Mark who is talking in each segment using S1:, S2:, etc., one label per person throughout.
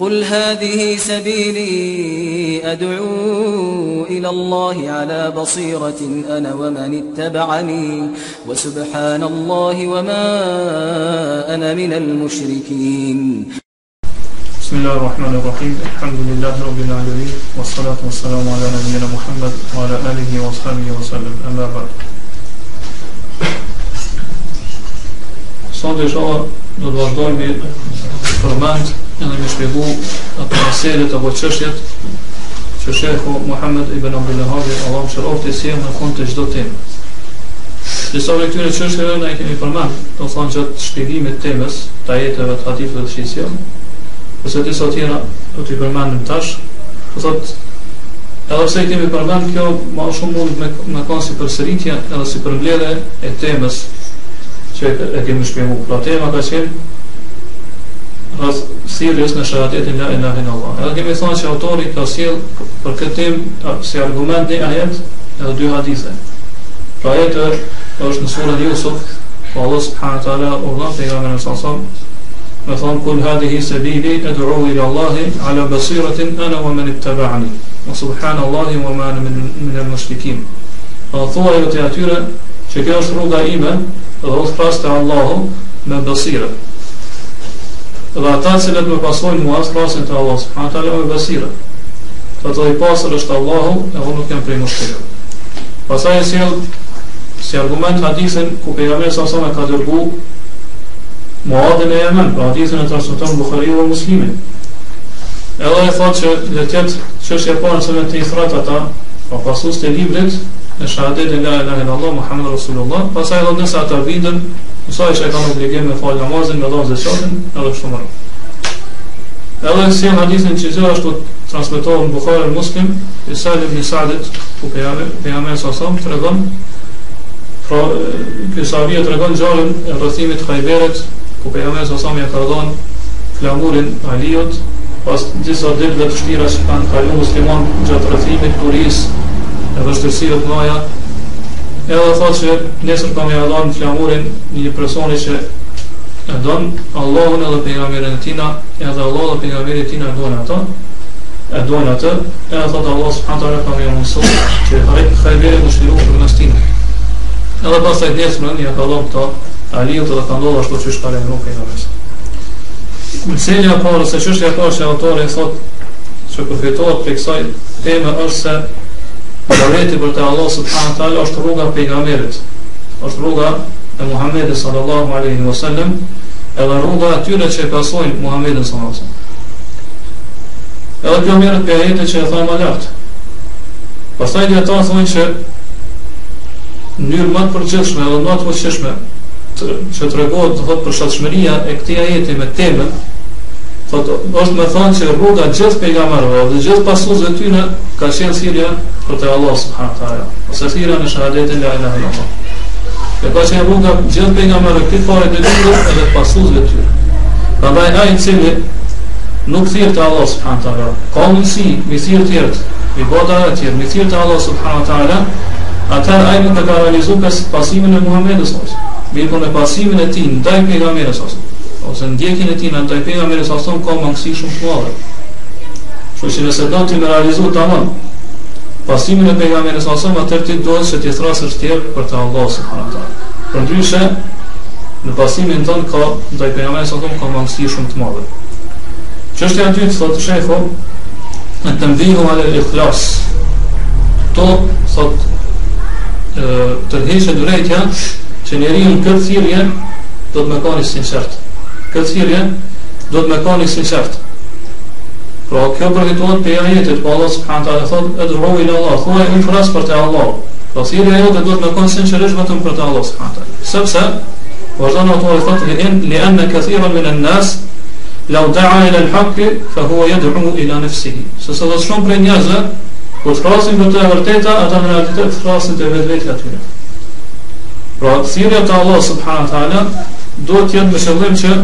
S1: قل هذه سبيلي أدعو إلى الله على بصيرة أنا ومن اتبعني وسبحان الله وما أنا من المشركين
S2: بسم الله الرحمن الرحيم الحمد لله رب العالمين والصلاة والسلام على نبينا محمد وعلى آله وصحبه وسلم أما بعد
S3: Sot الله do të edhe me shpjegu ato meselet apo çështjet që shehu Muhammed ibn Abdul Wahhab Allahu sharaf te sjell në kontë gjdo temë. Disa prej këtyre çështjeve na i kemi përmend, do të thonë që të e temës, të ajeteve të dhe të shisë. Ose disa të tjera do t'i përmendim tash. Do Edhe pse i kemi përmend kjo më shumë mund me me kanë si përsëritje edhe si përmbledhje e temës që e kemi shpjeguar. Pra tema ka qenë rrëth sirjes në shahadetin la ilaha illa Allah. Edhe kemi thënë që autori ka sjell për këtë si argument një ajet edhe dy hadithe. Pra ajet është në surën Yusuf, ku Allah subhanahu taala urdhon pejgamberin sallallahu alaihi me thonë kul hadhihi sabili ad'u ila Allahi, ala basiratin ana wa man ittaba'ani wa subhanallahi wa ma ana min e al-mushrikin. Pra thua ajo te atyre që kjo është rruga ime dhe u thrasë te Allahu me basirat. Dhe ata që letë pasojnë mua asë lasën të Allah së përhanë të alëmë i Të dhe i pasër është Allahu e hu nuk jam prej mështirë. Pasaj e sjell si argument hadithin ku pejgamberi sa sa ka dërgu muadhin e jemen, pra hadithin e transmitonë Bukhari dhe muslimin. Edhe e thotë që dhe tjetë që është e parë sëme të i thratë ata, pa pasus të librit, në shahadet e la ilahe Allah, muhammedur rasulullah pasaj edhe nëse ata vinën sa isha e kanë obligim me fal namazin me dhon se edhe kështu më Edhe si e hadithin që zhe është të transmitohë në Bukhari në Muslim, i salim një sadit ku pejame, pejame pra, e sasam, të regon, pra, kësa vje të regon gjallën e rëthimit të kajberet, ku pejame e sasam e të regon flamurin aliot, pas disa gjitha dhe të shtira që kanë kalu gjatë rëthimit, kuris, e vështërsive të noja edhe thot që nesër kam e adon të flamurin një personi që e don Allahun edhe për nga mirën e tina edhe Allah dhe për nga mirën e tina e don atë e don atë edhe thot Allah së përhanë të arre kam e mësot që e harik të kajberi më shkiru për nës tina edhe pas taj nesër në një kalon të alijut edhe të ndodhë ashtu që shkare në për nga mirën e tina mëselja parë se që shkja parë që autore e thot që përfitohet për kësaj teme është se Dërreti për të Allah subhanë të alë është rruga gamerit është rruga e Muhammedi sallallahu alaihi wa sallam, edhe rruga atyre që e pasojnë Muhammedi sallallahu alaihi wa sallam. Edhe kjo për ajete që e thaj ma lartë. Pastaj dhe ta thonë që njërë më të përgjithshme edhe më të përgjithshme që të regohet të thotë për shatëshmëria e këti ajeti me teme, thotë është me thonë që rruga gjithë pejgamerëve dhe gjithë pasuzë e ka qenë sirja për të Allah subhanahu wa taala. Ose thira në shahadetin la ilaha illa Allah. Ne pasi apo nga gjithë nga mërë këtë fare të lidhur edhe të pasuesve të tyre. Prandaj ai i cili nuk thirr të Allah subhanahu wa taala, ka mundësi, mi thirr tjertë mi me bota të tjerë, me thirr të Allah subhanahu wa taala, atë ai nuk ka realizu pasimin e Muhamedit sallallahu alaihi wasallam. në po pasimin e tij ndaj pejgamberit sallallahu alaihi wasallam, ose ndjekjen e tij ndaj pejgamberit sallallahu alaihi wasallam ka mundësi shumë të madhe. Shumë se do të tamam, Pasimin e pejgamberit sa sa atë ti duhet se ti thrasë të tjerë për të Allahu subhanahu teala. Për dyshë, në pasimin ton ka ndaj pejgamberit sa ka mundësi shumë të madhe. Çështja e dytë thotë shefu, në të ndihmo alë ikhlas. Kto sot ë të dhëshë durej që njeri në këtë cilje do të me kani sinë qartë. Këtë cilje do të me kani sinë Pra kjo përfituan për jetit, pa po Allah s.q.t. thot, e ila në Allah, thua e një fras për të Allah. Pra thiri e jote duhet me konë sinqerish vëtëm për të Allah s.q.t. Sepse, vazhdo në autor i thot, li enë në këthirën me në nësë, la u daa ila në haqë, fa hua e dhru i në nëfësihi. Se se dhe shumë për njëzë, kur të krasin për të e vërteta, ata në realitet pra, të krasin të vetë vetë të të të të të të të të të të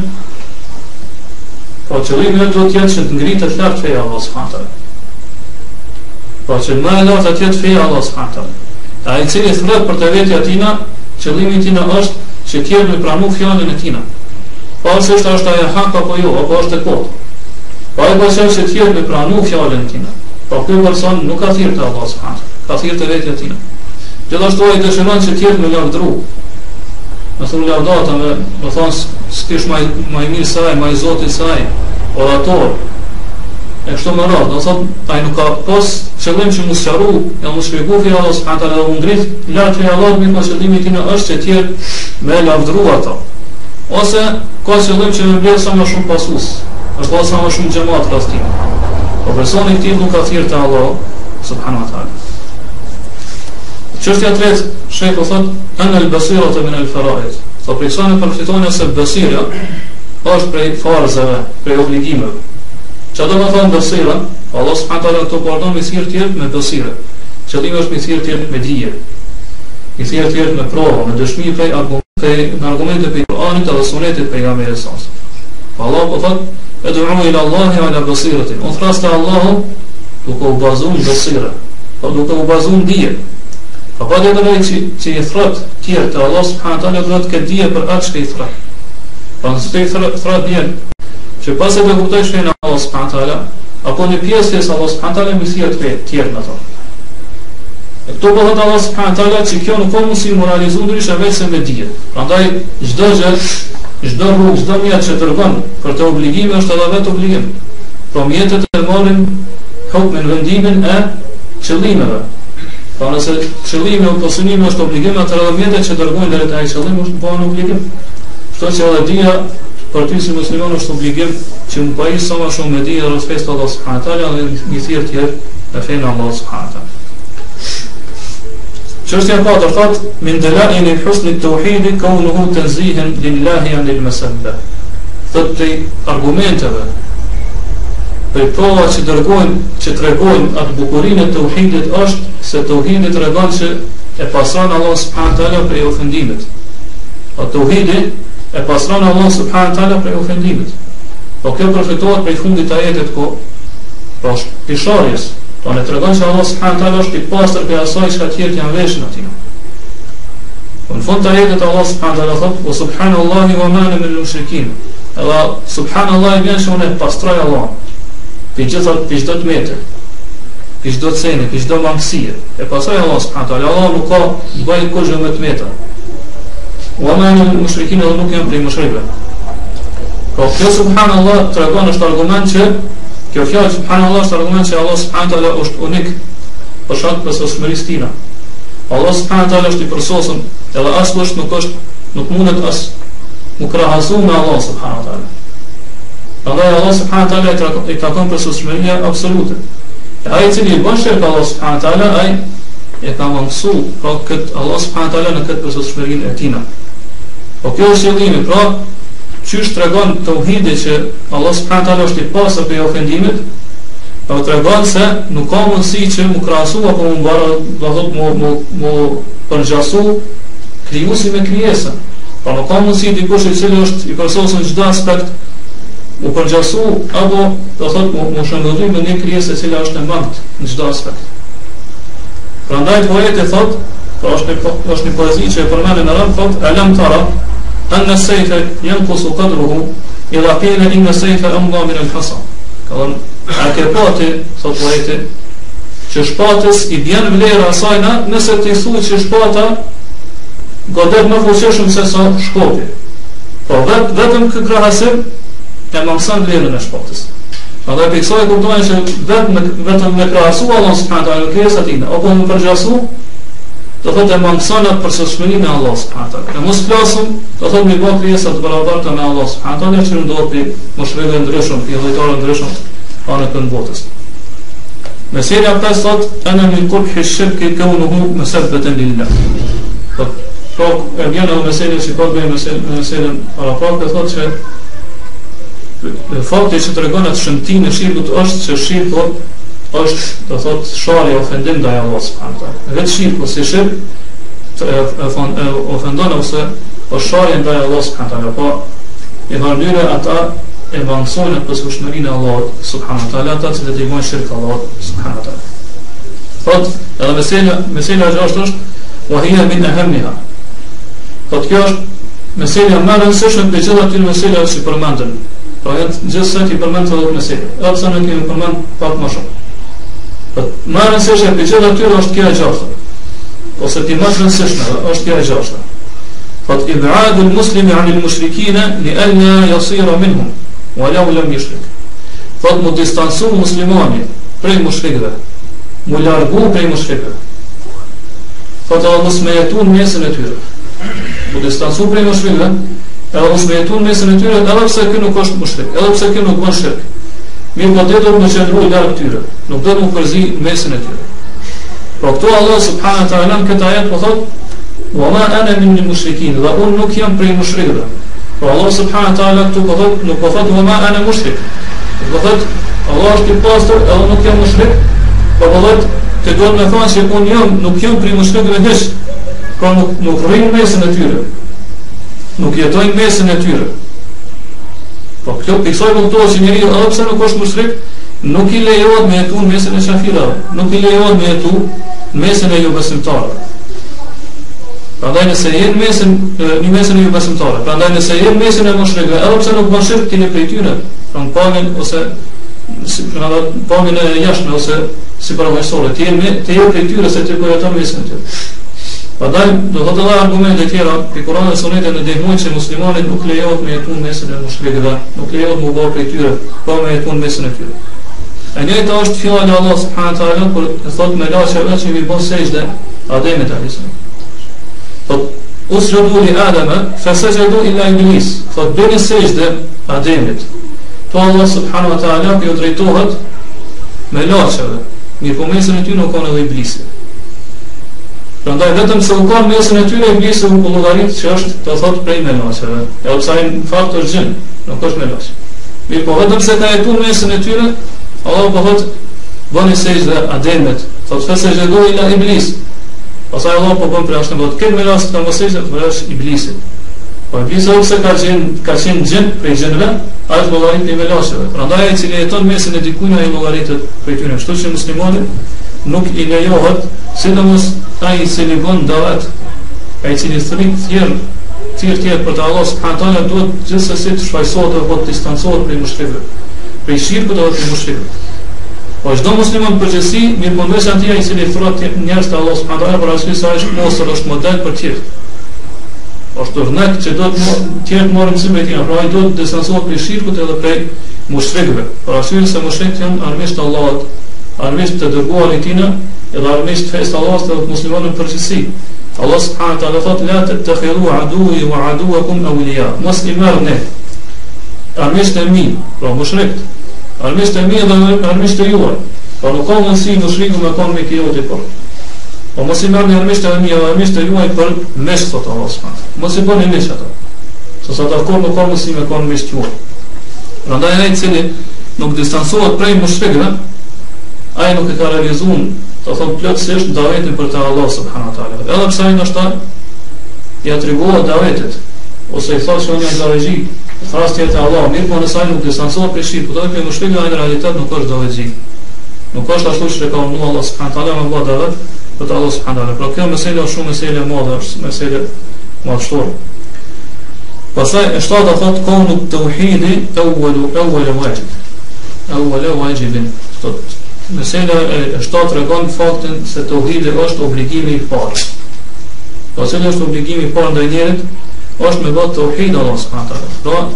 S3: Po qëllimi jo do të jetë që të ngritet lart feja Allah subhanahu taala. Po që më e lartë të jetë feja Allah subhanahu taala. Ta i cili thret për të vetja tina, qëllimi tina është që ti më pranu fjalën e tina. Po se është është ajo hak apo jo, apo është e kot. Po ai po thotë se ti më pranu fjalën e tina. Po ky person nuk ka thirrë te Allah subhanahu taala. Ka thirrë të vetja tina. Gjithashtu ai dëshiron që ti në lavdru. Më thonë lavdata me, më thonë së kesh ma i mirë saj, maj i zotit saj, orator, e kështu më rrë, do thot, taj nuk ka posë, qëllim që mësë qarru, e mësë shpiku fi Allah, së për edhe rrë ngrit, lartë të rrë ngrit, ma që dimi tine është që tjerë me lafdru ato. Ose, ka qëllim që me blerë sa më shumë pasus, është dhe sa më shumë gjemat rrës tine. Po personi këti nuk ka thirë të Allah, së për Qështja tretë, shrej po thot, anë në lëbësirat e minë lëfarajet. Po për çfarë ne përfitojmë ose besira është prej farzave, prej obligimeve. Që do të thonë besira? Allah subhanahu wa taala të pardon me sirr tjertë me besira. Qëllimi është me sirr me dije. Me sirr të me provë, me dëshmi prej argumente, me argumente prej Kur'anit edhe Sunetit për sallallahu alaihi resansë. Allah po thot: "Ed'u ila Allahi wa ila basiratin." Unë thrasë Allahu, duke u bazuar besira, po duke u bazuar dije. Po, po dhe të lejë që, që i thrët tjerë të Allah subhanë talë dhe të këtë dia për atë që i thrët. Po nësë të i thrët njerë, që pas e të kuptoj shenë Allah subhanë talë, apo një pjesë të Allah subhanë talë, më thjetë të tjerë në to. E këto po pëllët Allah subhanë talë, që kjo nuk po si moralizu në rishë e vejtë se me dhije. Pra ndaj, gjë, çdo rrugë, gjdo mjetë që të rëgën për të obligime, është edhe vetë obligim. Pro mjetët e morim, vendimin e qëllimeve, Pa nëse qëllimi ose pasunimi është obligim, atëherë edhe mjetet që dërgojnë deri te ai qëllim është pa po obligim. Kështu që edhe dia për ty si musliman është obligim që më bëj sa më shumë me dia dhe respekt Allah subhanahu taala dhe një thirr të tjerë me fen Allah subhanahu taala. Çështja e katërt thotë min dalalin al husn al tawhid kaunuhu tanzihan lillahi an al masabba. Thotë argumenteve Për prova që dërgojnë, që të regojnë atë bukurin e të uhidit është se të uhidit regon që e pasran Allah subhanë të për e ofendimit. O të uhidit e pasran Allah subhanë të për e ofendimit. Po kjo profetohet për i fundit të jetit, ko, po është pisharjes, po në të regon që Allah subhanë është i pasër për asaj që ka tjerë të janë veshën në Po në fund të jetit Allah subhanë të thotë, o subhanë Allah i vëmanë me lëshëkinë, edhe subhanë Allah i vjenë që unë e pasraj Allahë për gjitha për gjitha të metër për gjitha të senë, për gjitha mangësie e pasaj Allah së alë Allah nuk ka në bëjnë kërë gjëmë të metër u amë në më shrikin edhe nuk janë për i më shrikve pra kjo subhanë të regon është argument që kjo fjallë Subhanallah është argument që Allah së është unik për shatë për së shmëris tina Allah së është i përsosën edhe asë është nuk është nuk mundet asë nuk rahasu me Allah subhanahu Allah Allah subhanahu taala i takon për sosmëria absolute. Ai cili e bën shërbim Allah subhanahu taala ai e ka mangsu kokët Allah subhanahu taala në këtë sosmërinë e tij. Po kjo është ndihmë, pra çu tregon tauhide që Allah subhanahu taala është i pasur për ofendimet, po tregon se nuk ka mundësi që u krahasu apo u mbarë do të thotë mo mo mo për jasu krijuesi me krijesa. Po nuk ka mundësi dikush i cili është i përsosur në çdo aspekt u përgjasu apo të thot mu, mu shëngëllu me një kryes e cila është e mangët në gjithë aspekt. Pra ndaj poet e thot, pra është një, po, është një poezi që e përmeni në rëmë thot, alam të ara, anë në sejfe jenë kusu këtë ruhu, i dha kjene i në sejfe e mga mirë në kasa. Ka dhe në ke pati, thot poeti, që shpatës i bjen vlerë asajna nëse të i thuj që shpata godet më fuqeshëm se sa shkopi. Po vetëm kë krahasim, e mëmësën vlerën e shpotës. Pra dhe për kësoj kuptojnë që vetë me, vetëm me krasu Allah subhanët alë kërës atina, apo po me do të thot e për atë përshëshmëni me Allah subhanët alë. E mos plasëm, të thot me bëtë kërës të bërabartë me Allah subhanët alë, që në dorë për mëshvele ndryshëm, për dhejtore ndryshëm, anë të në botës. Në sirja 5 thot, e në një kur për shqipë ke në hukë Po, e vjen edhe meselja që bëjë me meselën para pak, thotë që Në fakt që të regon atë shëntin e shirkut është që shirkut është të thot shari ofendim dhe Allah së përhamë ta. Dhe të shirkut si shirk të ofendon e ose o shari po e ndaj Allah së përhamë ta. Dhe pa e ata e vërnësojnë e përshë Allah së ta. ata që dhe të imojnë shirkë Allah së ta. Thot edhe meselja që është është vahinja min e hemniha. Thot kjo është meselja më rëndësishme për gjithë aty mesela që përmendëm. Po jo gjithsesi ti përmend të dhënë se opsion nuk e përmend pak më shumë. Po më në se është që çdo aty është kjo gjëse. Ose ti më rëndësishme është është kjo gjëse. Po i bëradu muslimi an al mushrikina li an la yasir minhum wa law lam yashrik. Po të distancu muslimani prej mushrikëve. Mu largu prej mushrikëve. Po të mos më jetun mesën e tyre. Po të distancu prej mushrikëve, edhe u shpejtu në mesin e tyre, edhe pse kë nuk është mushrik, edhe pse kë nuk është shirk. Mirë po të dorë më qëndru darë këtyre, nuk do të më përzi mesin e tyre. Por këtu Allah subhanë taala alam këtë ajet po thot, wa ma ana min al një mushrikin, dhe unë nuk jam prej mushrik dhe. Pra Allah subhanahu të alam këtu po thot, nuk po thot, wa ma ana mushrik. Nuk po thot, Allah është i pastor, edhe nuk jam mushrik, po po thot, të dorë me thonë që unë jam, nuk jam prej mushrik dhe hish, pro nuk, nuk rrinë mesën e tyre nuk jetojnë mesën mesin e tyre. Po kjo i thoi kuptohet se njeriu edhe pse nuk është mushrik, nuk i lejohet me jetu në mesin e shafirëve, nuk i lejohet me jetu në mesin e jugosëtorëve. Prandaj nëse jeni në mesin në mesin e jugosëtorëve, prandaj nëse jeni në mesin e mushrikëve, edhe pse nuk bashkë ti në prej tyre, pron pamën ose si prandaj pamën e jashtme ose si para mesorë, ti jeni ti jeni prej tyre se ti po jeton mesin e tyre. Adaj, do të dhe argumente të tjera, për Kur'an dhe Sunnet në ndihmojnë që muslimonit nuk lejohet me jetun mesen e mushkrik dhe nuk lejohet mu bor për tyre, po me jetun mesen e tyre. E njëta është fjoll e Allah Subh'ana Ta'ala, kër e thot me lacheve që i bës seqde Ademit a'lisën. Thot, është lërgulli Ademe, fëse që i do illa Iblis, thot bënë seqde Ademit. To Allah Subh'ana Ta'ala për jo drejtohet me lacheve, po një Prandaj vetëm se u ka mesën e tyre i bisë në kullogarit që është të thotë prej me lasheve. E o pësaj në fakt është gjënë, nuk është me lashe. Mi po vetëm se ka jetu mesën e tyre, Allah po thotë bëni sejtë dhe ademet, thot fe se gjëdo i la iblis. Pasaj Allah po bën prea është në botë, kërë me lasë të më sejtë dhe prea është iblisit. Po i bisë o pëse ka, gjen, ka qenë gjënë prej gjënëve, a e të logaritë i me lasheve. Prandaj e cilë jeton mesën e dikujnë a i logaritët prej tyre. Shtu që muslimonit nuk i lejohet Se në mësë i se në bënë davet, e i cili së rinë tjerë, tjerë për të Allah së përhanë duhet gjithsesi të shfajsohet dhe të distancohet prej i prej për i shqirë për të dhe Po është do muslimon për gjithësi, mirë për nëvesh antia i cili i thrua të njerës të Allah së përhanë tajnë, për asë një sa është mosër është model për tjerë është dërnë që do të tjerë të marë mësi me tjene, pra e do të desansohet për i shirkut edhe për mushrikve. Për ashtu e se mushrikët janë arvesht të Allahot, arvesht të dërguar i tjene, edhe armisht fejst Allah dhe të muslimanë në përgjësi. Allah subhanët të thot, la të të khiru aduhi wa aduha kum e ulija, mos i marë ne, armisht e mi, pra më shrekt, armisht e mi dhe armisht e juaj, pra nuk ka mënësi më shriku me konë me kjo të përë. Po mos i marë ne armisht e mi dhe armisht e juaj për mesh, thot Allah subhanët, mos i bërë një mesh ato, sa sa të akor nuk ka mënësi me konë mesh juaj. Pra ndaj e nuk e ka realizun të thon plotësisht davetin për të Allah subhanahu wa taala. Edhe pse ai ndoshta i atribuohet davetit ose i thosë se unë jam davetxhi, thrasti te Allah, mirë po nëse ai nuk distancohet prej shirku, atë kjo mushkim në realitet nuk është davetxhi. Nuk është ashtu siç rekomandon Allah subhanahu wa taala me bota davet për të Allah subhanahu wa taala. Por kjo mesela është shumë mesela e madhe, është mesela më madhështore. Pastaj e shtata thotë kohë nuk tauhidi, tawwalu awwal wajib. Awwal wajibin. Thotë mesela e shtatë rëgon faktin se të uhidi është obligimi i parë. Po se është obligimi i parë ndaj njerit, është me vot të uhidi Allah wa Ta'ala.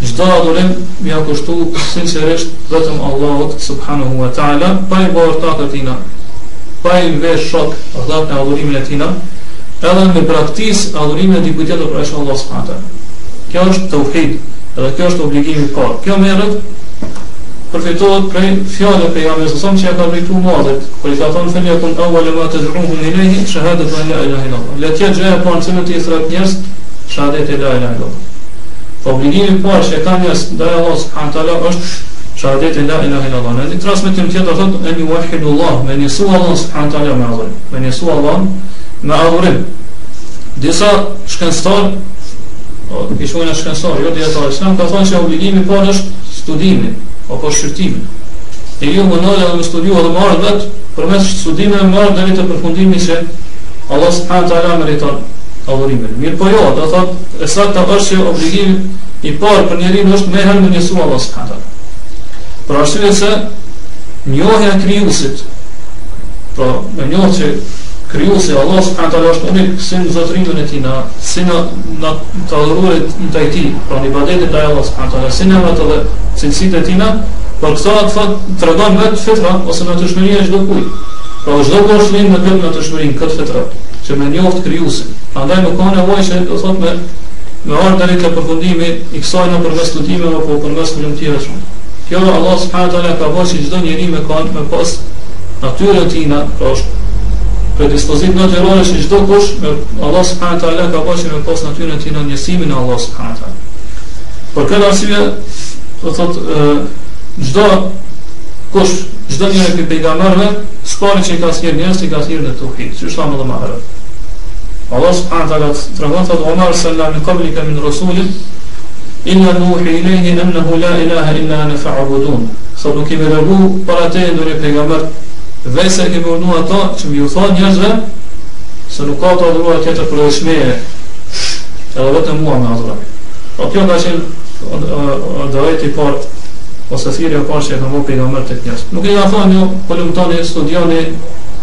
S3: gjitha adhurim mi a kushtu sincerisht vetëm Allah subhanahu wa ta'ala, pa i bërë të tina, pa i vesh shok në adhurimin e tina, edhe me praktis adhurimin e dikujtjetër për Subh'anaHu wa Ta'ala. Kjo është të uhidi, edhe kjo është obligimi i parë. Kjo merët përfitohet prej fjale për jam e sësëm që e ka vritu madhet, kër i ka thonë fëllë e kun awale ma të zhruhu në lehi, shahadet la ilaha në Allah. Letja gjë e për në të i thratë njërës, la ilaha në Allah. Po obligimi për që e ka njërës, da e Allah është shahadet la ilaha në Allah. Në edhe transmitim tjetër thotë, e një wahidu Allah, subhanahu njësu Allah men tala me adhurim. Me njësu Allah me adhurim. Disa shkenstar, o, i jo djetar islam, ka thonë se obligimi për është studimi apo shqyrtimin. Te ju më nëllë edhe më studiu edhe më arë vetë, për mes studime më arë dhe të përfundimi se Allah së përnë të ala adhurimin. Mirë po jo, dhe thot, e sa të është që obligim i parë për njerin është me herë më njësu Allah së përnë të ala. Për ashtu e se, njohja kryusit, pra po, me njohë që krijuesi Allah subhanahu taala është unik si në zotrimin e tij na si në në të adhurohet ndaj tij pra në ibadetin ndaj Allah subhanahu taala si në ato dhe cilësitë e tij na por këto atë fat tregon vetë fitra ose në të shmërinë çdo kuj pra çdo kush vjen me vetë në të shmërinë këtë fitra që më njoft krijuesin prandaj nuk ka nevojë që do thotë me me ardhmë deri përfundimi i kësaj në apo përmes lumtirës shumë kjo Allah subhanahu taala njeri me me natyrën e tij na pra është predispozit në gjelore që gjdo kush me Allah subhanët e Allah ka po që me pos në tyre në tina njësimin e Allah subhanët e Allah. Për këtë arsime, të thot, gjdo kush, gjdo njëre për pejgamerve, s'pari që i ka s'kjer njërës, i ka s'kjer në tukhi, që është amë dhe maherët. Allah subhanët e Allah të të rëgën, thot, Omar sallam në kabli kemi në rësullit, inna në uhi i lehi, në në hula ilaha, inna në fa'abudun. Sot nuk i me rëgu, para te e ndur e pejgamerve, Vese se kemi urnu ato që mi u thonë njerëzve se nuk ka të adhuruar tjetër për dhëshmeje edhe vetë mua me adhuruar pra po kjo nga qenë dhejt i part ose thirë e part që e kamo për i mërë të njerëz nuk po i nga thonë një këllum tani studioni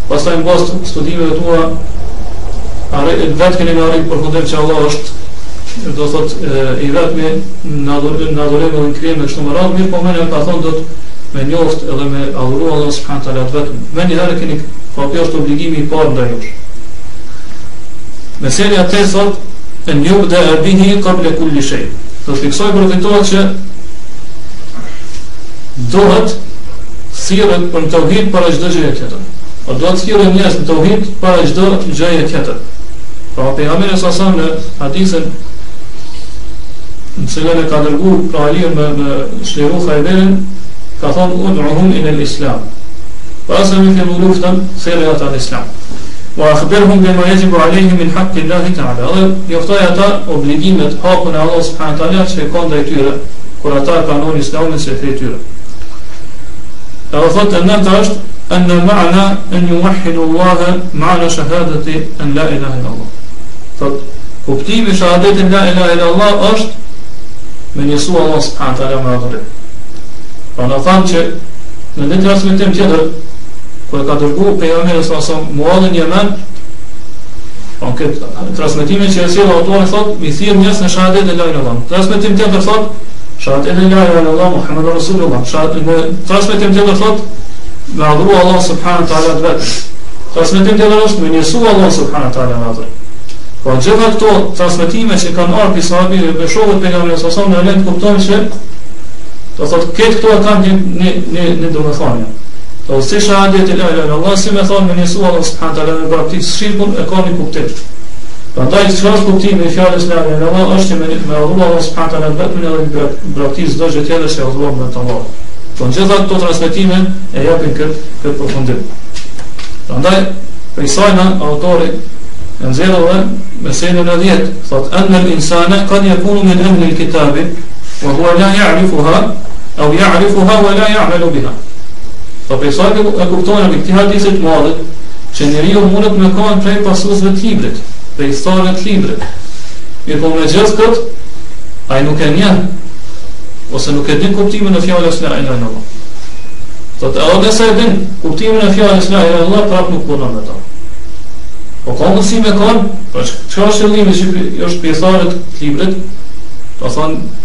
S3: pas taj në bost studimeve tua vetë këni nga rritë përfundim që Allah është do thot e, i vetëmi në adhurim në adhurim në krije me kështu më radhë mirë po mene ka thonë do të me njoft edhe me adhuru Allah subhanahu taala vetëm. Me një herë keni po kjo është obligimi i parë ndaj jush. Me seri atë thot e njub dhe e bini kabl e kulli shej dhe të fiksoj përfitohet që dohet thirët për në të uhit për e gjdo gjëje tjetër o po dohet thirët njës në të uhit për e gjdo gjëje tjetër pra për nga mire sasam në hadisën në cilën e ka dërgu pra alirë me, me shliru hajberin كطب أدعهم إلى الإسلام وأصل مثل ملوفتا صيغة الإسلام وأخبرهم بما يجب عليهم من حق الله تعالى dhe joftoj ata obligimet hapën e Allah subhanahu taala që e kanë ndaj tyre kur ata e pranojnë Islamin se fe tyre. Edhe thotë në nëntë është أن معنى أن يوحد الله معنى شهادة أن لا إله إلا الله. Thotë kuptimi i shahadetit la ilaha illa Allah është me njësu Allah subhanahu taala me adhurim. Pra po në thamë që në në të rrasë me tim tjetër, ku e ka dërgu pe e omenës në asëm muadë në këtë transmitime që e si dhe autorën thot, mi thirë njës në shahadet e lajnë Allah. Transmitim tjetër ndër thot, shahadet e lajnë Allah, shahadet e lajnë Allah, Muhammed e Rasul Allah. Transmitim tjetër ndër thot, me adhuru Allah subhanët të alat vetë. Transmitim tjetër ndër është, me njësu Allah subhanët të alat vetë. Po gjitha këto transmitime që kanë arpi sahabiri, me shohët për nga me nësë asam, me alen kuptojnë që, Do thot këtë këtu kanë një një një një domethënie. Do thot sesha adet e lajë Allah si më thon me Jesu Allah subhanahu taala me praktik shirkun e ka një kuptim. Prandaj çfarë është kuptimi i fjalës la ilaha illallah është me me Allah subhanahu taala vetëm në një praktik çdo gjë tjetër që Allah më tonë. Po në gjitha këto transmetime e japin këtë këtë përfundim. Prandaj për isajna autori në zero dhe me sejnë në djetë, thot, anë në insane, kanë jakunu me në emni në kitabit, Po hua la ya'rifuha aw ya'rifuha wa la ya'malu biha. Po pse sa e kuptojnë me këtë hadith të madh, që njeriu mund të mëkon prej pasuesve të librit, prej historisë të librit. Mir po më jesh kot, ai nuk e njeh ose nuk e din kuptimin e fjalës la ilaha illa Allah. Po të ardhë e din kuptimin e fjalës la ilaha prap nuk po ndonë Po ka mësi me po pra çfarë qëllimi është pjesëtarët të librit? Do po thonë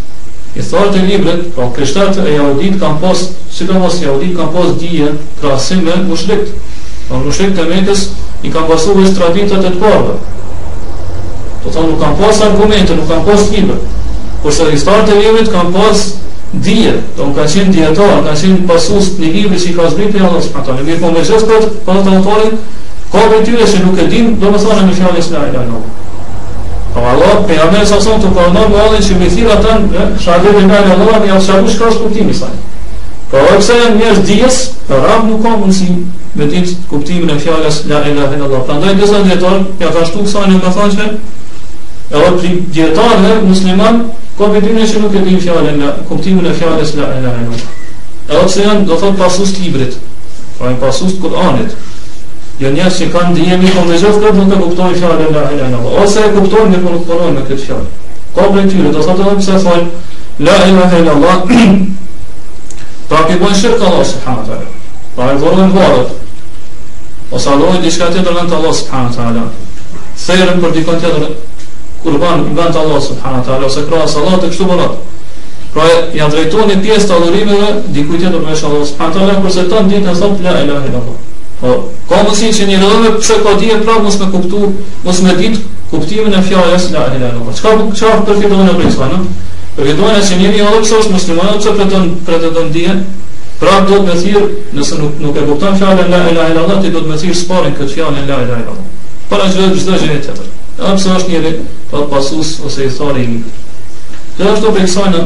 S3: E e libret, pra kreshtarët e jahudit kam pos, si të mos jahudit kam pos dhije pra asimë në mushrikt. Pra po, në mushrikt të mekës i kam pasu e traditët të të përbë. Të thonë nuk kam pos argumente, nuk kam pos libre. Kërse i thorët e libret kam pos dhije, të po, më kanë qenë djetarë, kanë qenë pasus një libri që i ka zbri për jahudit. në mirë po me qësë për të të të të të të të të të të të të të të të të të Po Allah pe amel sa son të kono mollë që me thirrat e shahadeti nga Allah me ose ajo shkon kuptimi i saj. Po ose një ditës, po ram nuk ka mundsi me ditë kuptimin e fjalës la ilaha illa Allah. Prandaj do të jeton, ja ka shtu kësaj në mesazhe. Edhe për dietar musliman, ko me dinë se nuk e din fjalën, kuptimin e fjalës la ilaha illa Allah. Edhe se janë do të pasus librit. Po pasus Kur'anit. Jo njerëz që kanë dijen po me zot do të kuptojnë fjalën e Allahut. ose e kuptojnë dhe po me këtë fjalë. Ka për tyre, do thotë edhe pse thonë la ilaha illallah. Pra ti bën shirk Allah subhanahu wa taala. Pra e vorën vorat. Ose alloj diçka tjetër nën Allah subhanahu wa taala. Thërën për dikon tjetër kurban nën Allah subhanahu wa taala ose krahas Allah të kështu bërat. Pra ja drejtoni pjesë të adhurimeve dikujt tjetër me Allah subhanahu wa taala kurse ton ditën thotë la ilaha illallah. Po, ka mundësi që një rëdhëve pse ka dhije prapë mos me kuptu, mos me ditë kuptimin e fjalës la ilaha illa Çka çka përfitojnë ato ishte, no? e se njëri edhe pse është musliman, çka pretendon pretendon dije, prapë do të me thirr, nëse nuk nuk e kupton fjalën la ilaha illa Allah, ti do të me thirr sporin këtë fjalën la ilaha illa Allah. Por as vetë çdo gjë tjetër. Edhe pse është njëri pa pasus ose i thori i mirë. Dhe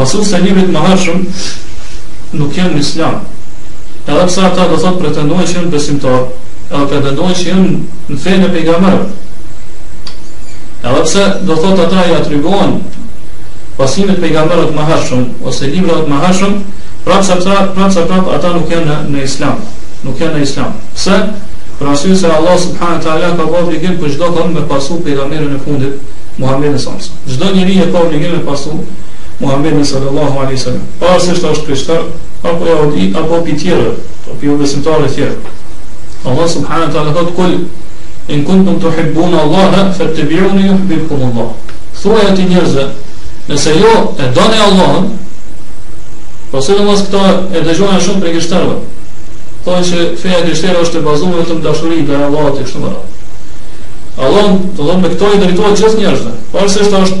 S3: përfitojnë më nuk janë islam. Edhe pse ata do thotë pretendojnë që janë besimtarë, edhe pretendojnë që janë në fenë e pejgamberit. Edhe pse do thotë ata i atribuohen pasimet pejgamberit më hashëm ose librat më hashëm, prapë sa ata prapë sa prapë ata nuk janë në, në islam, nuk janë në islam. Pse? Për arsye se Allah subhanahu wa taala ka vënë që çdo kohë me pasu pejgamberin e fundit Muhammedun sallallahu alaihi wasallam. Çdo njeri e ka obligim me pasu Muhammed në sallallahu alaihi sallam. Pas është kështar, apo e apo pi apo jo besimtare tjera. Allah subhanën të alëhat kull, e në këndëm të hibbun Allah, fër të biru në ju hibbun këmë Allah. Thuaj ati njerëzë, nëse jo e dhane Allah, pas po në mas këta e dëgjohen shumë për kështarëve. Thuaj që feja kështarë është e bazume të më dashuri dhe Allah të kështë Allon, të dhëmë me këtoj dhe rituat gjithë njerëzve, parës e është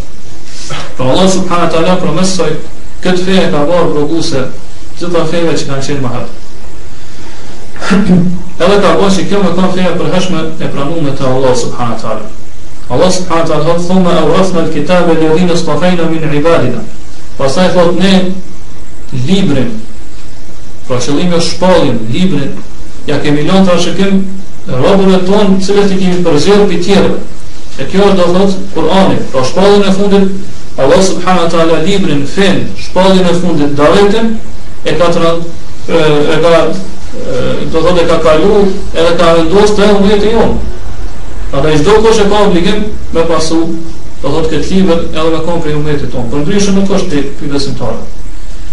S3: Për Allah subhanahu wa taala promesoi këtë të ka marrë rroguse të ta fëhet që kanë qenë më hart. Edhe ka qenë se këmo ka fëhet për hashme e pranume me të Allah subhanahu wa taala. Allah subhanahu wa taala thotë: "Thumma awrasna al-kitaba alladhina istafayna min ibadina." Pra sa i thotë ne librin, pra qëllime është librin, ja kemi lënë të që kem rrobën tonë, cilët i kemi përzirë për tjerë. E kjo do thotë Kur'ani, pra shkollën e fundit Allah subhanahu wa taala librin fen shpallin e fundit dalletin e ka tra, e ka do të thotë ka kalu edhe ka vendosur të humbi të jon. A çdo kush e ka obligim me pasu do të thotë këtë libër edhe me kompri e ton. për ndryshe nuk është tip i besimtar.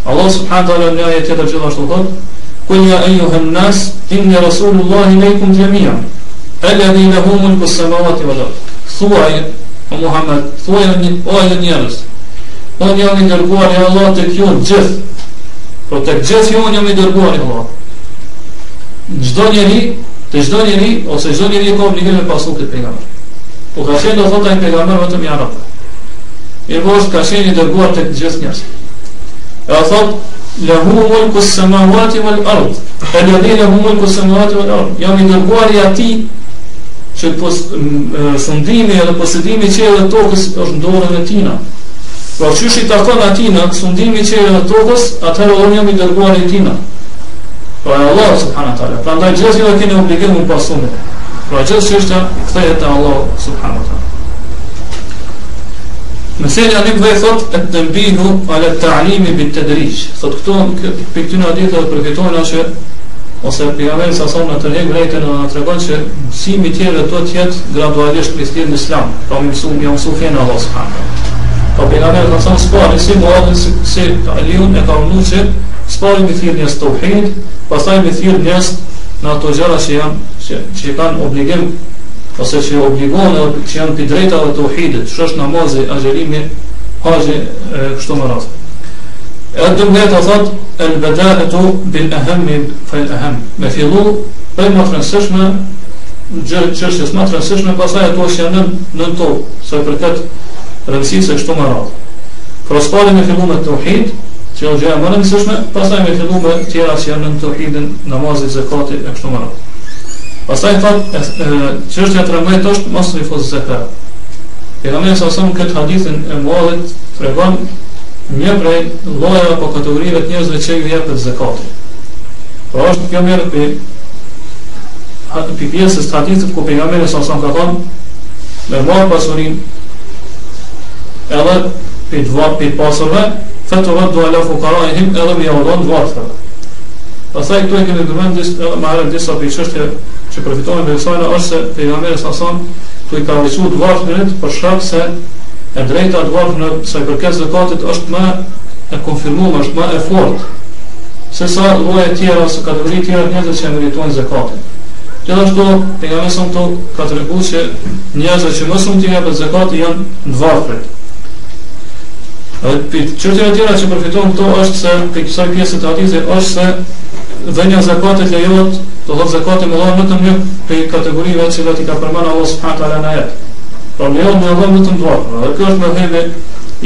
S3: Allah subhanahu wa taala në ajetë të gjithashtu thotë Kull ja e juhën nës, tim një Rasulullahi lejkum të jemiha, e ledhi lehumën për sëmavati vëllatë. Thuaj, O Muhammed, thua e një, o njerës, o jam i dërguar e Allah të kjo në gjithë, po të gjithë jo një jam i dërguar e Allah. Në gjdo njeri, të gjdo njeri, ose gjdo njeri e ka obligim e pasu këtë Po ka shenë do thotë ai pejgamber vëtëm i arata. I vështë ka shenë i dërguar të gjithë njerës. E a thot, le hu mull kusë sëmahuati vëllë ardhë, e le dhe le hu mull kusë ardhë, jam i dërguar ati që pos, më, fundimi edhe posedimi që e dhe tokës është ndorën e tina. Pra që takon të akon atina, fundimi që e tokës, atëherë o njëmi dërguar e tina. Pra e Allah, subhanahu atare. Pra ndaj gjithë dhe keni obligim në pasunit. Pra gjithë që është e Allah, subhanahu atare. Në selë janë thot, e të nëmbinu, ale të alimi bitë të këto, për këtë në aditë dhe ose pejgamberi sa sa në atë rregull ai të na tregon se mësimi tjerë do të jetë gradualisht kristian islam, pa po më mësuar më shumë fen Allah subhanahu. Po pejgamberi sa sa sporti si modë se se aliun e ka vënë se sporti me thirrje të tauhid, pastaj me thirrje në ato gjëra që janë që, që kanë obligim ose që obligon që janë të drejtave të tauhidit, ç'është namazi, agjerimi, haxhi, kështu me radhë. E atë dëmë nëjëtë a thotë, el bedahe tu bil ahemmin fel ahem. Me fillu, më ma të rënsëshme, qështjes ma të rënsëshme, pasaj ato është janë në në se për këtë rëmsisë e kështu më radhë. Pro me fillu me të që e gjëja më rënsëshme, pasaj me fillu me tjera që janë në të uhidin, namazit, zekati, e kështu më radhë. Pasaj thotë, qështja të rëmëjt është, mos të një fosë zekarë. Pekamene sa sëmë këtë hadithin e muadhit, tregon një prej llojeve po kategorive të njerëzve që ju jepet zakati. Por është kjo merr ti atë pi të hadithë ku për nga mërë e sasam ka thonë me marë pasurin edhe për të vartë për pasurve fëtëve do ala fukara e him edhe me javëdojnë vartëve Pasaj këtu e kemi përmend disa edhe më herët disa për çështje që përfitojnë me sajna është se pejgamberi sa son tu i ka vësur dhvarfërit për shkak se e drejta të vafë në saj përket zekatit është më e konfirmum, është më e fort se sa loje tjera ose kategori tjera njëzë që e meritojnë zekatit Gjithashtu, për nga mesëm të ka të regu që njëzë që mësëm të jepët zekatit janë në vafërit Qërtin e tjera që përfitohen këto është se për kësaj pjesë të atizit është se dhe zakatit lejot, të dhe zakatit më dhe më të mjë për kategorive që dhe ti ka përmena Allah subhanët ala në jetë. Po në jo me adha më të ndrojnë Dhe kjo është me hebe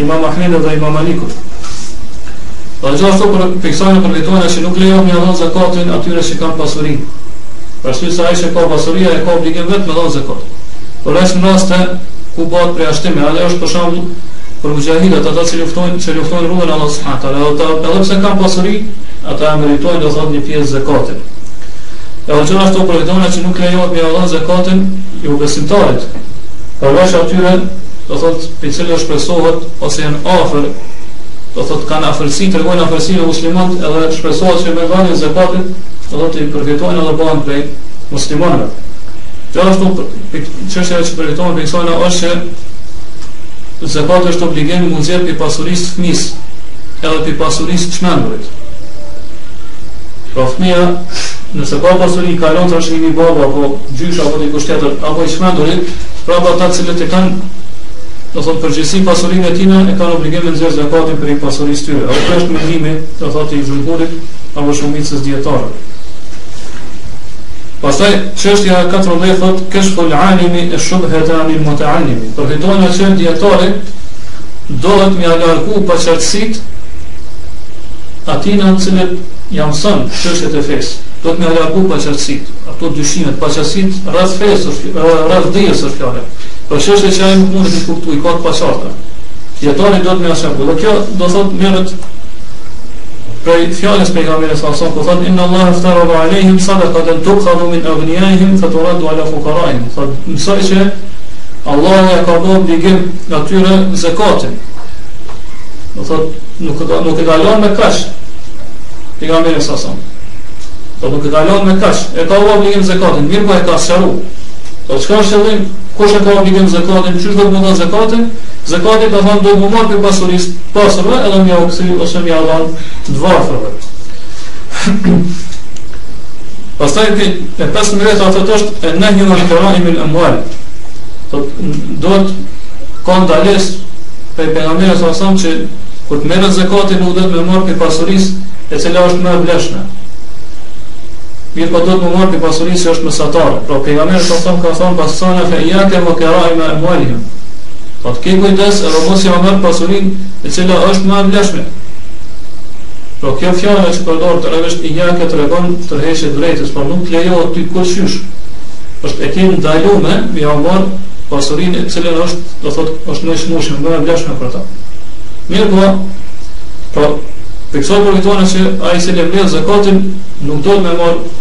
S3: imam Ahmed dhe imam Aliku po, Dhe gjo ashtu për piksajnë për vitojnë Ashtu nuk lejon me adha zakatin atyre që kanë pasuri. Për shkak se ai që ka pasuria e ka obligim vetë me adha zakatin Por është në rast ku bëhet për jashtim, edhe është për shemb për mujahidat ata që luftojnë, që luftojnë rrugën e Allahut subhanahu taala, ata edhe pse kanë pasuri, ata e meritojnë do thot një pjesë zakatit. Edhe që ashtu për vetona që nuk lejohet me Allah zakatin i u besimtarit, Për po vështë atyre, do thot, për cilë është presohet, ose jenë afer, do thot, kanë afërsi, të regojnë afersi në muslimat, edhe shpresohet që me dhanin zekatit, do thot, të i përgjetojnë edhe banë për muslimanëve. Gjallë është të që përgjetojnë për njësojnë është që zekatit është obligemi mund për pasurisë të fmisë, edhe për pasurisë të shmenurit. Profmia, nëse ka pasurin i kalon të rëshimi baba, apo gjysh, apo të kushtetër, apo i shmendurit, pra ba ta cilët e kanë do thot përgjithësi pasurin e tina e kanë obligime në zërë zekatin për i pasurin tyre a u përsh me do thot i gjumhurit apo shumicës djetarë pastaj qështja e katër dhe thot këshpo l'animi e shumë hetanin më të animi përfitohen e qënë djetarë dohet mi alarku pa qartësit atina në cilët jamësën qështet e fesë do të me reagu pa qasit, ato dyshimet, pa qasit, rras fesë, rras dhejës është fjale. Për sheshe që ajmë mund të kuptu, i ka të Jetoni do të me asërgu, dhe kjo do thotë mërët prej fjales për nga mërës alëson, ku thot, Inna Allah eftara dhe alejhim, sa min avnijajhim, fa ala fukarajhim. Thot, mësaj që Allah e ka bo obligim nga tyre Do thot, nuk, nuk e dalon me kash, për nga mërës Po nuk e ka lënë me kaç. E ka vënë obligim zakatin, mirë po e ka sharu. Po çka është qëllim? Kush e ka obligim zakatin? Çu do të bëjë zakatin? Zakati po do të thonë do për pasurisë, pasurë edhe me oksi ose me avan dvarfëve. Pastaj ti e pesë mëret ato të e në një në me lëmbal. Do të do të kanë dalës për pejgamberin sa që kur të merret zakati nuk do të më marr për pasurisë e cila është më e vlefshme. Mirë po do të më marë për pasurin se është mësatarë Pro për nga mërë të thonë ka thonë pasurinë Fe jake më kera i me emuelihëm Po të kej kujtës e robosi më marë pasurin E cila është më emblashme Pro kjo fjallë e që përdojrë të revesht i jake të regon të rejshet drejtës Po nuk të lejo të të kërë shysh është e kej në Mi a marë pasurin e cila është Do thotë është në shmushin më emblashme për ta Mirë po Pro Për kësoj përgjëtojnë që a i se lebnet zekatin nuk dojnë me marë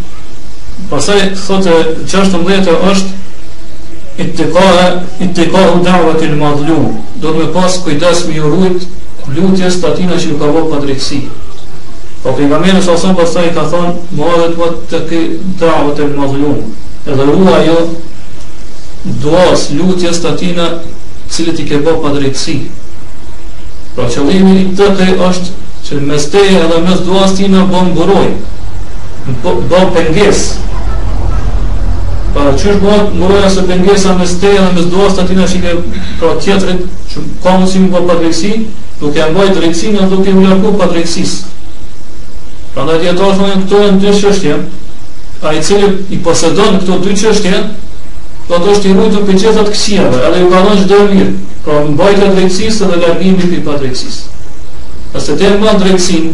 S3: Pasaj thotë qashtë të është i të kohë, i të kohë udhavët në madhlu, do të me pas kujdes me ju rujt lutjes të atina që ju ka vohë padrejtësi. Po për nga mërës asën pasaj ka thonë, më adhe të këtë të këtë dhavët të në madhlu, edhe rua jo duas lutjes të atina cilët i ke vohë padrejtësi. Pra qëllimi i të këtë është që mes teje edhe mes duas tina bëmë bëroj, bëmë Pa që është bëhet mëroja së pëngesa me steja dhe me zdoa statina që i ke pra tjetërit që ka mësimi për për drejtësi, duke e mbaj drejtësi në duke e mëllarku për drejtësis. Pra në tjetër është mëjnë këto e në dy qështje, a i cili i posedon këto dy qështje, do të është i rujtë për qëtët kësijave, edhe i mbalon që dhe e mirë, pra mbaj të drejtësis edhe lërgjimi për për drejtësis. Nëse të e mbaj drejtësin,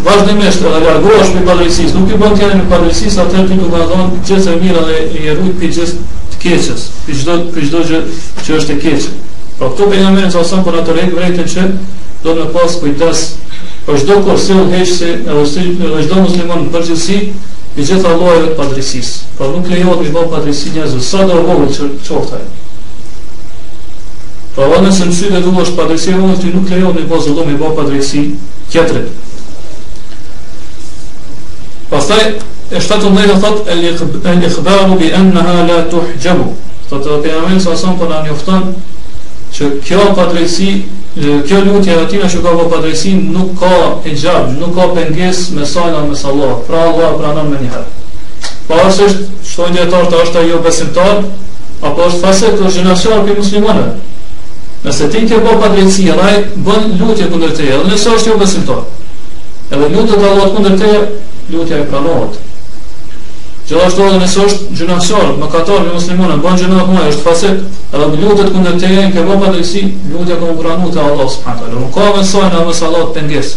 S3: Vazhdimisht edhe largohesh me padrejësisë, nuk i bën tjetër me padrejësisë, atë ti do ta dhon gjithë e mira dhe i rrit ti gjithë të keqe. Për çdo për çdo gjë që është e keqe. Po këtu bëna sa në çësën për atë rregull vërtet që do të pas kujdes për çdo kurse u heq se edhe si edhe çdo musliman në përgjithësi i gjithë Allahu e padrejësisë. Po pra, nuk lejohet të bëj padrejësi në sa do vogël që çofta. Pra, po vonë se më shkëdëdohesh padrejësi, nuk lejohet të bëj zullum i bëj padrejësi Pastaj e shtatë më thotë el ikhbaru bi anha la tuhjabu. Qoftë do të na vjen sa son kona njofton që kjo padrejsi, kjo lutje e tina që ka vë padrejsi nuk ka e gjallë, nuk ka penges me sajnë me salohë, pra Allah e pranën me njëherë. Pa po është është, shtoj njëtarë të është ajo besimtar, apo është fase të rëgjënasjarë për muslimonë. Nëse ti kjo vë padrejsi, edhe bën lutje këndër të e, edhe nësë është jo besimtar. Edhe lutët Allah të këndër të lutja e pranohet. Gjithashtu edhe nëse është gjunafsor, mëkatar me muslimanë, bën gjëna të mëdha, është fasik, edhe me lutjet kundër teje në këtë botë si lutja kanë pranuar te Allah subhanahu wa taala. Nuk ka mësoj në mos penges.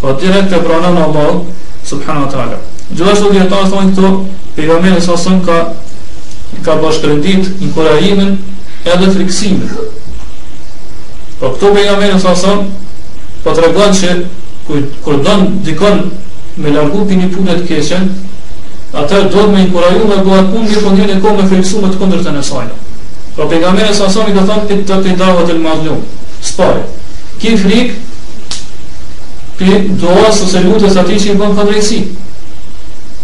S3: Po direkt e pranon Allah subhanahu wa taala. Gjithashtu dhe ata thonë këto pejgamberi sa son ka ka bashkëndit inkurajimin edhe friksimin. Po këto pejgamberi sa son po tregon se kur don dikon me largu për një punë të keqen, atër do të me inkuraju po me të punë një për një kohë me frelësu me të këndër të nësajnë. Pra për nga do sasoni ka thonë për të për dava të lëmazlumë, së ki frikë për doa së se lutës ati që i bënë për drejësi.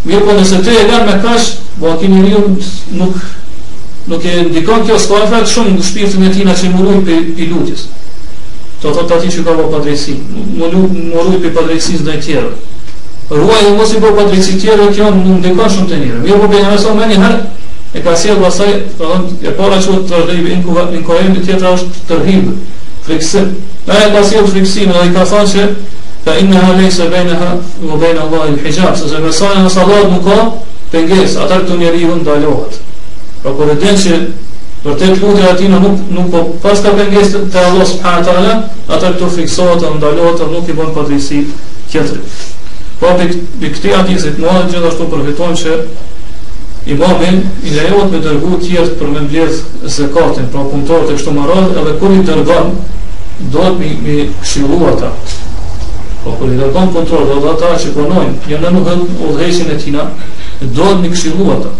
S3: Mirë po nëse të e lërë me kash, bo aki një nuk, nuk e ndikon kjo së shumë në shpirtin e tina që i për, lutjes. Do Të thotë ati që ka bënë për nuk nuk më, më, më, më, Rua i mosi për për drejtësit tjere, kjo në ndekon shumë të njërë. Mirë për për njërës o një herë, e ka si e vasaj, të dhëmë, e para që të rrhibë, në kohen të të të të të të të rrhibë, friksim. E ka si friksim, edhe ka thonë që, ka inë në halej se bejnë Allah i hijab, se se sa në salat nuk ka, të nges, atër të njeri i vëndalohat. Pra, e den që, vërtet lutja e atina nuk nuk po pas ka pengesë te Allah subhanahu wa taala, atë të fiksohet, ndalohet, nuk i bën padrisi tjetër. Pra po, për këti hadisit ma gjithashtu përfitojmë që imamin i lejohet me dërgu tjertë për me mbjedh zekatin, pra punëtorët e kështu më rrëdhë, edhe kur i dërgan, dohet mi, mi këshilu ata. Pra kur i dërgan punëtorët, dhe ata që përnojnë, janë jo në nuhet u dhejqin e tina, dohet mi këshilu ata.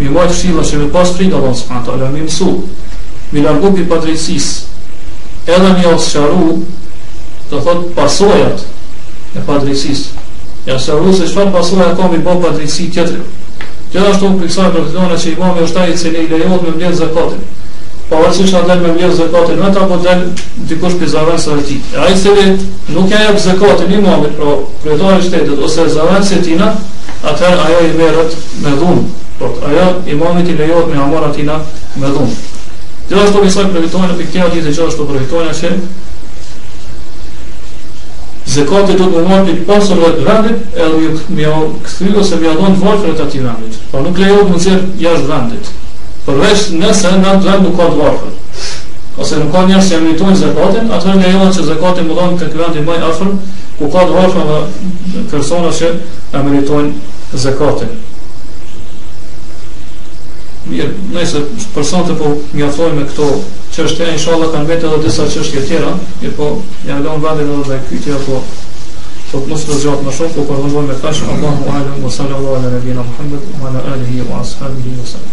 S3: Mi majtë këshilu që me pas frinë Allah, ala mi mësu, mi largu për patrisis, edhe mi asë qaru, të thotë, pasojat e padrejsisë, Ja se rru se qëfar pasur e kam i bo për drejtësi tjetëri. Gjera shtu për kësa e për të të nëna që është taj i cili i lejot me mbjetë zekatin. Pa vërësi shtë në delë me mbjetë zekatin, vetë, apo delë dikush për zavënë së rëti. E a i nuk ja jep zekatin imamit, pro për të në ose zavënë se tina, atër ajo i merët me dhunë. Por ajo imamit i lejot me amara me dhunë. Gjera për kësa e për të të të të të të zekati do të më marrë pikë pasë rrë vendit, edhe më më kthy ose më dhon varfër të atij vendit. Po nuk lejo të nxjerr jashtë vendit. Përveç nëse në atë vend nuk ka varfër. Ose nuk ka njerëz që emitojnë zekatin, atëherë ne jemi që zekati më dhon tek vendi më afër ku ka varfër dhe persona që meritojnë zekatin. Mirë, nëse personat po mjaftojnë me këto çështja inshallah kanë vetë edhe disa çështje tjera, mirë po ja lëm vallën edhe me pyetje apo po mos të zgjat më shumë, po kur me tash Allahu alem wa sallallahu ala nabina Muhammad wa ala alihi wa ashabihi wa